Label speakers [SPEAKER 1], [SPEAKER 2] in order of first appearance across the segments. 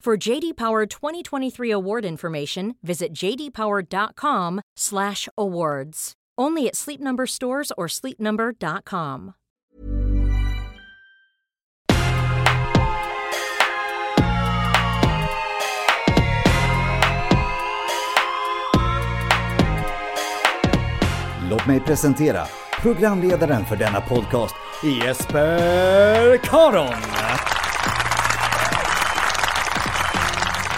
[SPEAKER 1] For JD Power 2023 award information, visit jdpower.com/awards. Only at Sleep Number stores or sleepnumber.com.
[SPEAKER 2] Låt mig presentera programledaren för denna podcast, Jesper Karon.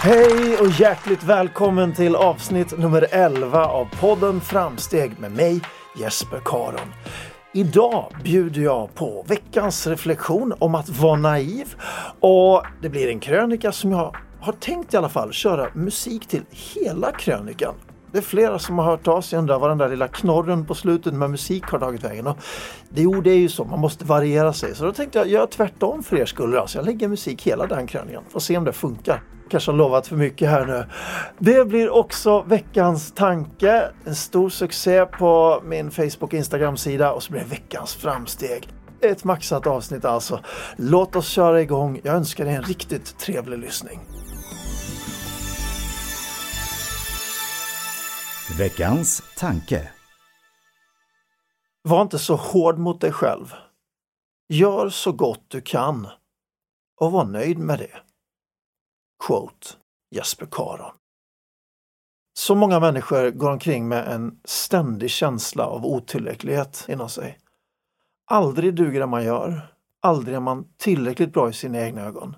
[SPEAKER 3] Hej och hjärtligt välkommen till avsnitt nummer 11 av podden Framsteg med mig Jesper Karon. Idag bjuder jag på veckans reflektion om att vara naiv och det blir en krönika som jag har tänkt i alla fall köra musik till hela krönikan. Det är flera som har hört av sig och undrar var den där lilla knorren på slutet med musik har tagit vägen. Och det, jo, det är ju så, man måste variera sig. Så då tänkte jag göra tvärtom för er skull. Alltså, jag lägger musik hela den krönikan. Får se om det funkar. Kanske har lovat för mycket här nu. Det blir också veckans tanke. En stor succé på min Facebook och Instagram-sida och så blir det veckans framsteg. Ett maxat avsnitt alltså. Låt oss köra igång. Jag önskar dig en riktigt trevlig lyssning.
[SPEAKER 2] Veckans tanke.
[SPEAKER 3] Var inte så hård mot dig själv. Gör så gott du kan och var nöjd med det. Quote Jesper Karon. Så många människor går omkring med en ständig känsla av otillräcklighet inom sig. Aldrig duger det man gör. Aldrig är man tillräckligt bra i sina egna ögon.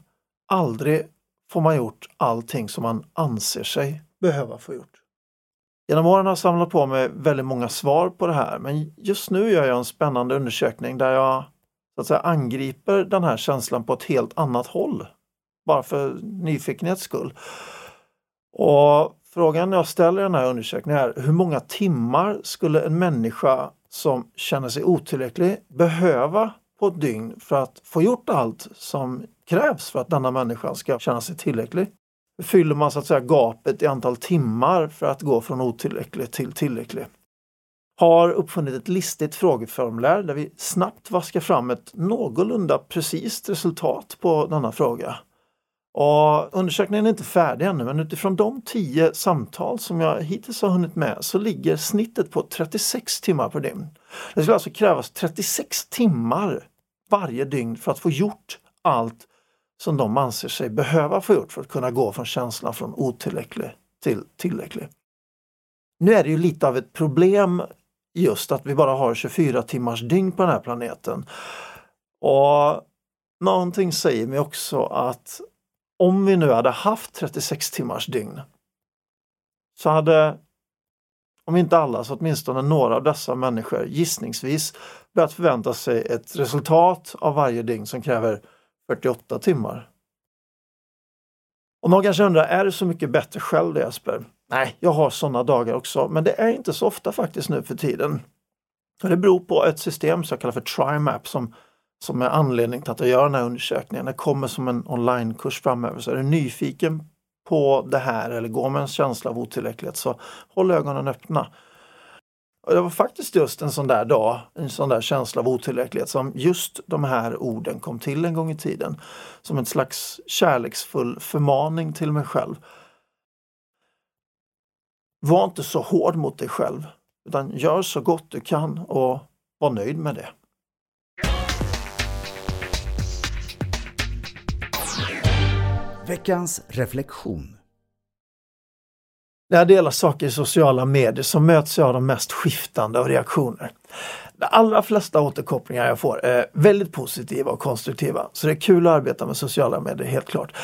[SPEAKER 3] Aldrig får man gjort allting som man anser sig behöva få gjort. Genom åren har jag samlat på mig väldigt många svar på det här men just nu gör jag en spännande undersökning där jag så att säga, angriper den här känslan på ett helt annat håll. Bara för nyfikenhets skull. Och Frågan jag ställer i den här undersökningen är hur många timmar skulle en människa som känner sig otillräcklig behöva på ett dygn för att få gjort allt som krävs för att denna människa ska känna sig tillräcklig? Hur fyller man så att säga gapet i antal timmar för att gå från otillräcklig till tillräcklig. Har uppfunnit ett listigt frågeformulär där vi snabbt vaskar fram ett någorlunda precis resultat på denna fråga. Och undersökningen är inte färdig ännu men utifrån de tio samtal som jag hittills har hunnit med så ligger snittet på 36 timmar per dygn. Det skulle alltså krävas 36 timmar varje dygn för att få gjort allt som de anser sig behöva få gjort för att kunna gå från känslan från otillräcklig till tillräcklig. Nu är det ju lite av ett problem just att vi bara har 24 timmars dygn på den här planeten. Och Någonting säger mig också att om vi nu hade haft 36 timmars dygn så hade, om inte alla, så åtminstone några av dessa människor gissningsvis börjat förvänta sig ett resultat av varje dygn som kräver 48 timmar. Och någon kanske undrar, är du så mycket bättre själv Jesper? Nej, jag har sådana dagar också, men det är inte så ofta faktiskt nu för tiden. Och det beror på ett system som jag kallar för TriMap som, som är anledning till att jag gör den här undersökningen. Det kommer som en onlinekurs framöver, så är du nyfiken på det här eller går med en känsla av otillräcklighet så håll ögonen öppna. Och det var faktiskt just en sån där dag, en sån där känsla av otillräcklighet som just de här orden kom till en gång i tiden. Som en slags kärleksfull förmaning till mig själv. Var inte så hård mot dig själv, utan gör så gott du kan och var nöjd med det.
[SPEAKER 2] Veckans reflektion.
[SPEAKER 3] När jag delar saker i sociala medier så möts jag av de mest skiftande av reaktioner. De allra flesta återkopplingar jag får är väldigt positiva och konstruktiva, så det är kul att arbeta med sociala medier, helt klart.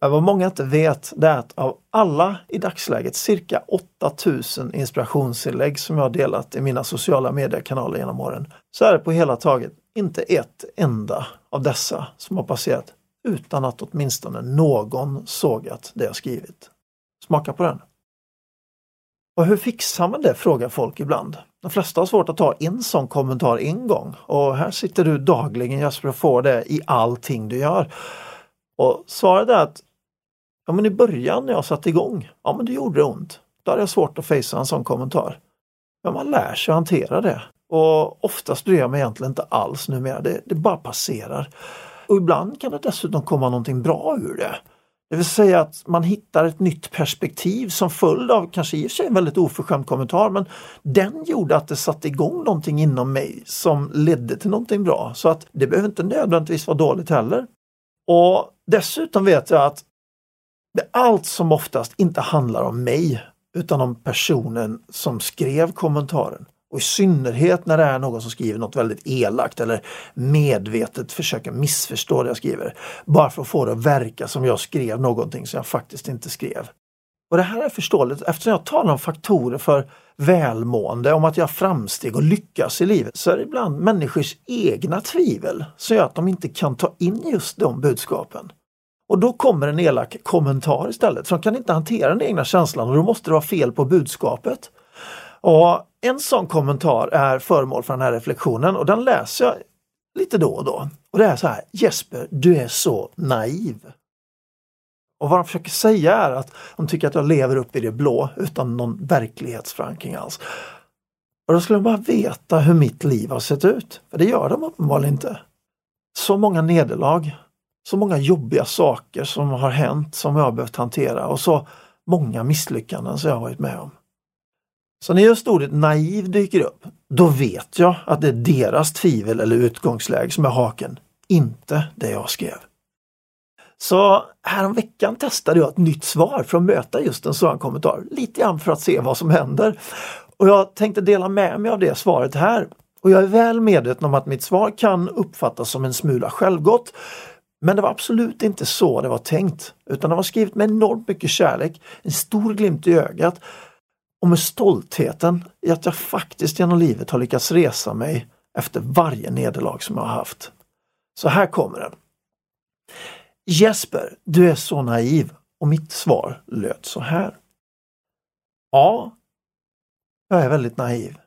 [SPEAKER 3] Men vad många inte vet det är att av alla i dagsläget cirka 8000 inspirationsinlägg som jag har delat i mina sociala mediekanaler genom åren, så är det på hela taget inte ett enda av dessa som har passerat utan att åtminstone någon sågat det jag skrivit. Smaka på den! Och hur fixar man det, frågar folk ibland. De flesta har svårt att ta en sån kommentar en gång och här sitter du dagligen Jesper och får det i allting du gör. Och svaret är att ja, men i början när jag satte igång, ja men det gjorde det ont. Då hade jag svårt att fejsa en sån kommentar. Men man lär sig att hantera det. Och oftast bryr jag mig egentligen inte alls numera, det, det bara passerar. Och ibland kan det dessutom komma någonting bra ur det. Det vill säga att man hittar ett nytt perspektiv som följd av kanske i och för sig en väldigt oförskämd kommentar men den gjorde att det satte igång någonting inom mig som ledde till någonting bra. Så att det behöver inte nödvändigtvis vara dåligt heller. Och dessutom vet jag att det allt som oftast inte handlar om mig utan om personen som skrev kommentaren. Och i synnerhet när det är någon som skriver något väldigt elakt eller medvetet försöker missförstå det jag skriver. Bara för att få det att verka som jag skrev någonting som jag faktiskt inte skrev. Och det här är förståeligt eftersom jag talar om faktorer för välmående, om att jag framsteg och lyckas i livet, så är det ibland människors egna tvivel som gör att de inte kan ta in just de budskapen. Och då kommer en elak kommentar istället, för de kan inte hantera den egna känslan och då måste det vara fel på budskapet. Och en sån kommentar är föremål för den här reflektionen och den läser jag lite då och då. Och det är så här, Jesper, du är så naiv. Och vad de försöker säga är att de tycker att jag lever upp i det blå utan någon verklighetsförankring alls. Och då skulle de bara veta hur mitt liv har sett ut. För det gör de uppenbarligen inte. Så många nederlag, så många jobbiga saker som har hänt som jag har behövt hantera och så många misslyckanden som jag har varit med om. Så när just ordet naiv dyker upp, då vet jag att det är deras tvivel eller utgångsläge som är haken, inte det jag skrev. Så häromveckan testade jag ett nytt svar för att möta just en sådan kommentar, lite grann för att se vad som händer. Och jag tänkte dela med mig av det svaret här. Och jag är väl medveten om att mitt svar kan uppfattas som en smula självgott. Men det var absolut inte så det var tänkt, utan det var skrivet med enormt mycket kärlek, en stor glimt i ögat och med stoltheten i att jag faktiskt genom livet har lyckats resa mig efter varje nederlag som jag har haft. Så här kommer den. Jesper, du är så naiv och mitt svar löd så här. Ja, jag är väldigt naiv.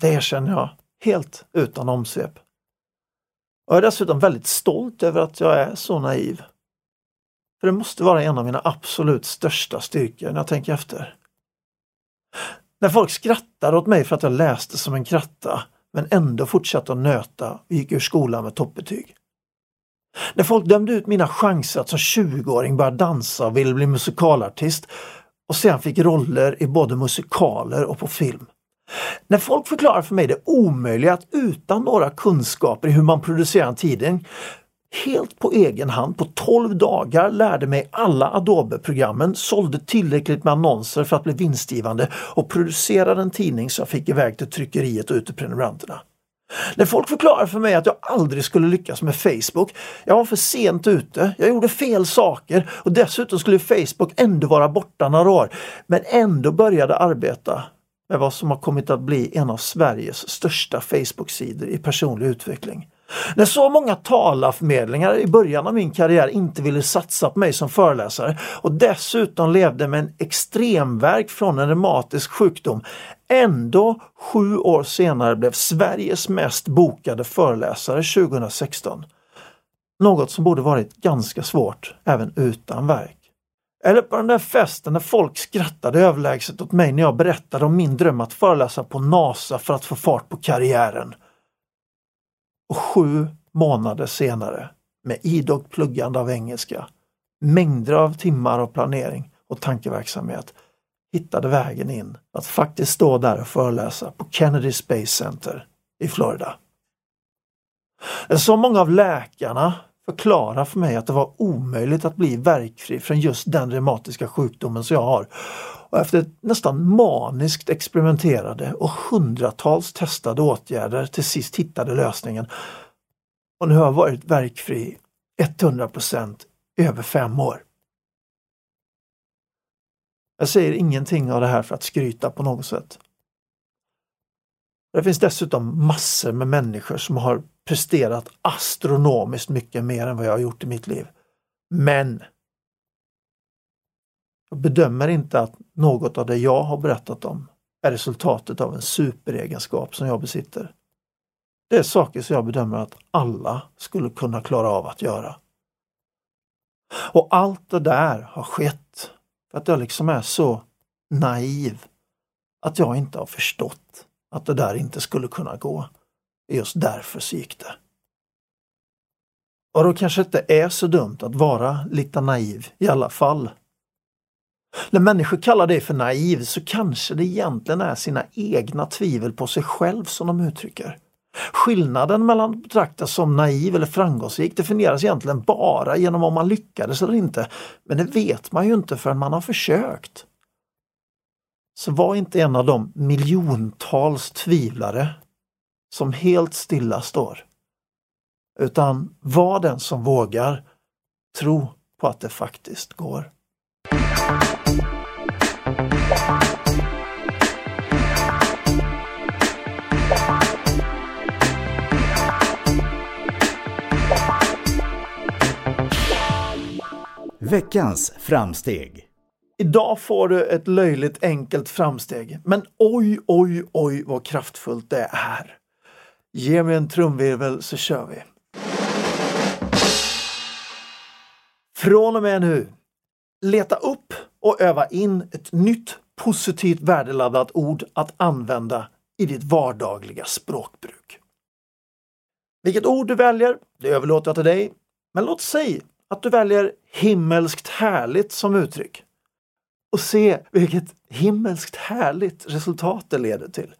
[SPEAKER 3] Det erkänner jag helt utan omsvep. Jag är dessutom väldigt stolt över att jag är så naiv. För det måste vara en av mina absolut största styrkor när jag tänker efter. När folk skrattade åt mig för att jag läste som en kratta men ändå fortsatte att nöta och gick ur skolan med toppbetyg. När folk dömde ut mina chanser att som 20-åring börja dansa och ville bli musikalartist och sedan fick roller i både musikaler och på film. När folk förklarar för mig det omöjliga att utan några kunskaper i hur man producerar en tidning helt på egen hand på 12 dagar lärde mig alla Adobe-programmen, sålde tillräckligt med annonser för att bli vinstgivande och producerade en tidning som jag fick iväg till tryckeriet och ut till prenumeranterna. När folk förklarar för mig att jag aldrig skulle lyckas med Facebook, jag var för sent ute, jag gjorde fel saker och dessutom skulle Facebook ändå vara borta några år, men ändå började arbeta med vad som har kommit att bli en av Sveriges största Facebook-sidor i personlig utveckling. När så många talarförmedlingar i början av min karriär inte ville satsa på mig som föreläsare och dessutom levde med en extremverk från en reumatisk sjukdom. Ändå sju år senare blev Sveriges mest bokade föreläsare 2016. Något som borde varit ganska svårt även utan verk. Eller på den där festen när folk skrattade överlägset åt mig när jag berättade om min dröm att föreläsa på NASA för att få fart på karriären. Och sju månader senare, med idogt pluggande av engelska, mängder av timmar av planering och tankeverksamhet, hittade vägen in att faktiskt stå där och föreläsa på Kennedy Space Center i Florida. Så många av läkarna förklara för mig att det var omöjligt att bli verkfri från just den reumatiska sjukdomen som jag har. Och efter nästan maniskt experimenterade och hundratals testade åtgärder till sist hittade lösningen. Och nu har jag varit verkfri 100 i över fem år. Jag säger ingenting av det här för att skryta på något sätt. Det finns dessutom massor med människor som har presterat astronomiskt mycket mer än vad jag har gjort i mitt liv. Men jag bedömer inte att något av det jag har berättat om är resultatet av en superegenskap som jag besitter. Det är saker som jag bedömer att alla skulle kunna klara av att göra. Och allt det där har skett för att jag liksom är så naiv att jag inte har förstått att det där inte skulle kunna gå. Just därför så gick det. Och då kanske det inte är så dumt att vara lite naiv i alla fall. När människor kallar dig för naiv så kanske det egentligen är sina egna tvivel på sig själv som de uttrycker. Skillnaden mellan att betraktas som naiv eller framgångsrik definieras egentligen bara genom om man lyckades eller inte. Men det vet man ju inte förrän man har försökt. Så var inte en av de miljontals tvivlare som helt stilla står. Utan var den som vågar tro på att det faktiskt går.
[SPEAKER 2] Veckans framsteg.
[SPEAKER 3] Idag får du ett löjligt enkelt framsteg, men oj, oj, oj vad kraftfullt det är. Ge mig en trumvirvel så kör vi. Från och med nu, leta upp och öva in ett nytt positivt värdeladdat ord att använda i ditt vardagliga språkbruk. Vilket ord du väljer, det överlåter jag till dig. Men låt säga att du väljer himmelskt härligt som uttryck. Och se vilket himmelskt härligt resultat det leder till.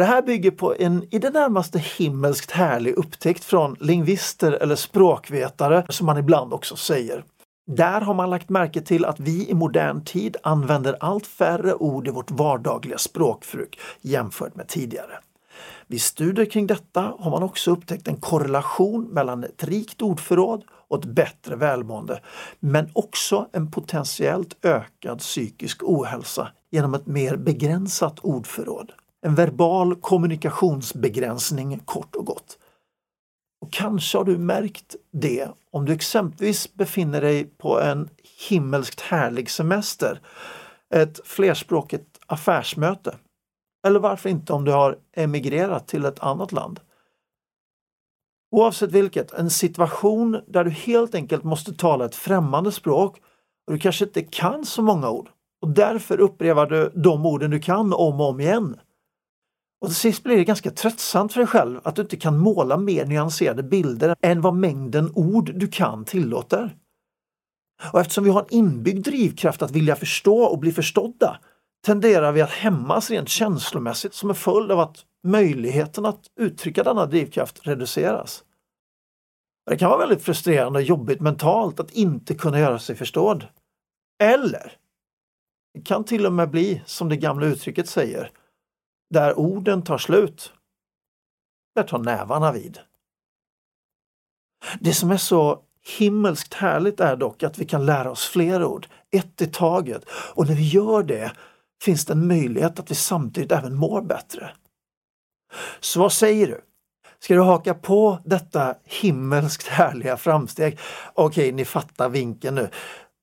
[SPEAKER 3] Och det här bygger på en i det närmaste himmelskt härlig upptäckt från lingvister eller språkvetare som man ibland också säger. Där har man lagt märke till att vi i modern tid använder allt färre ord i vårt vardagliga språkbruk jämfört med tidigare. Vid studier kring detta har man också upptäckt en korrelation mellan ett rikt ordförråd och ett bättre välmående, men också en potentiellt ökad psykisk ohälsa genom ett mer begränsat ordförråd. En verbal kommunikationsbegränsning kort och gott. Och kanske har du märkt det om du exempelvis befinner dig på en himmelskt härlig semester, ett flerspråkigt affärsmöte. Eller varför inte om du har emigrerat till ett annat land. Oavsett vilket, en situation där du helt enkelt måste tala ett främmande språk och du kanske inte kan så många ord och därför upprepar du de orden du kan om och om igen. Och till sist blir det ganska tröttsamt för dig själv att du inte kan måla mer nyanserade bilder än vad mängden ord du kan tillåter. Och eftersom vi har en inbyggd drivkraft att vilja förstå och bli förstådda tenderar vi att hämmas rent känslomässigt som en följd av att möjligheten att uttrycka denna drivkraft reduceras. Det kan vara väldigt frustrerande och jobbigt mentalt att inte kunna göra sig förstådd. Eller det kan till och med bli som det gamla uttrycket säger, där orden tar slut, där tar nävarna vid. Det som är så himmelskt härligt är dock att vi kan lära oss fler ord, ett i taget. Och när vi gör det finns det en möjlighet att vi samtidigt även mår bättre. Så vad säger du? Ska du haka på detta himmelskt härliga framsteg? Okej, ni fattar vinkeln nu.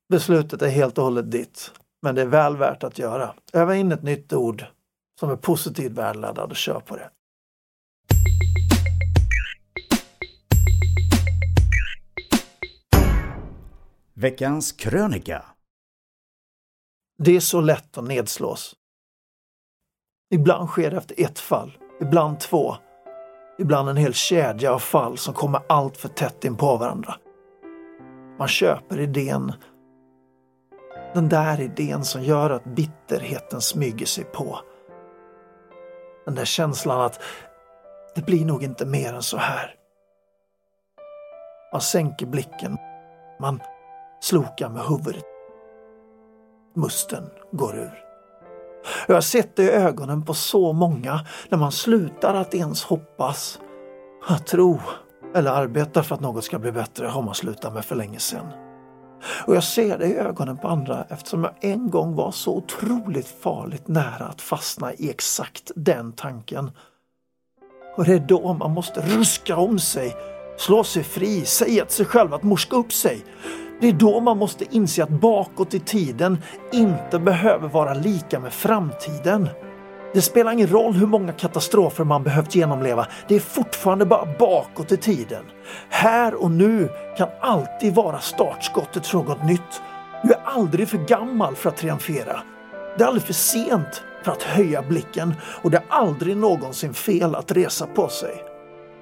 [SPEAKER 3] Beslutet är helt och hållet ditt, men det är väl värt att göra. Öva in ett nytt ord som är positivt värdeladdad och kör på det.
[SPEAKER 2] Veckans krönika
[SPEAKER 3] Det är så lätt att nedslås. Ibland sker det efter ett fall, ibland två, ibland en hel kedja av fall som kommer allt för tätt in på varandra. Man köper idén, den där idén som gör att bitterheten smyger sig på. Den där känslan att det blir nog inte mer än så här. Man sänker blicken, man slokar med huvudet. Musten går ur. Jag har sett det i ögonen på så många när man slutar att ens hoppas, att tro eller arbeta för att något ska bli bättre har man slutat med för länge sedan. Och jag ser det i ögonen på andra eftersom jag en gång var så otroligt farligt nära att fastna i exakt den tanken. Och det är då man måste ruska om sig, slå sig fri, säga till sig själv att morska upp sig. Det är då man måste inse att bakåt i tiden inte behöver vara lika med framtiden. Det spelar ingen roll hur många katastrofer man behövt genomleva, det är fortfarande bara bakåt i tiden. Här och nu kan alltid vara startskottet för något nytt. Du är aldrig för gammal för att triumfera. Det är aldrig för sent för att höja blicken och det är aldrig någonsin fel att resa på sig.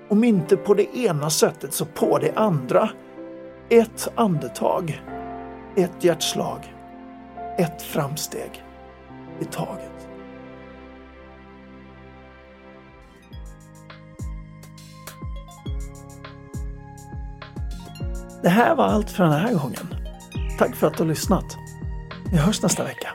[SPEAKER 3] Om inte på det ena sättet så på det andra. Ett andetag, ett hjärtslag, ett framsteg i taget. Det här var allt för den här gången. Tack för att du har lyssnat. Vi hörs nästa vecka.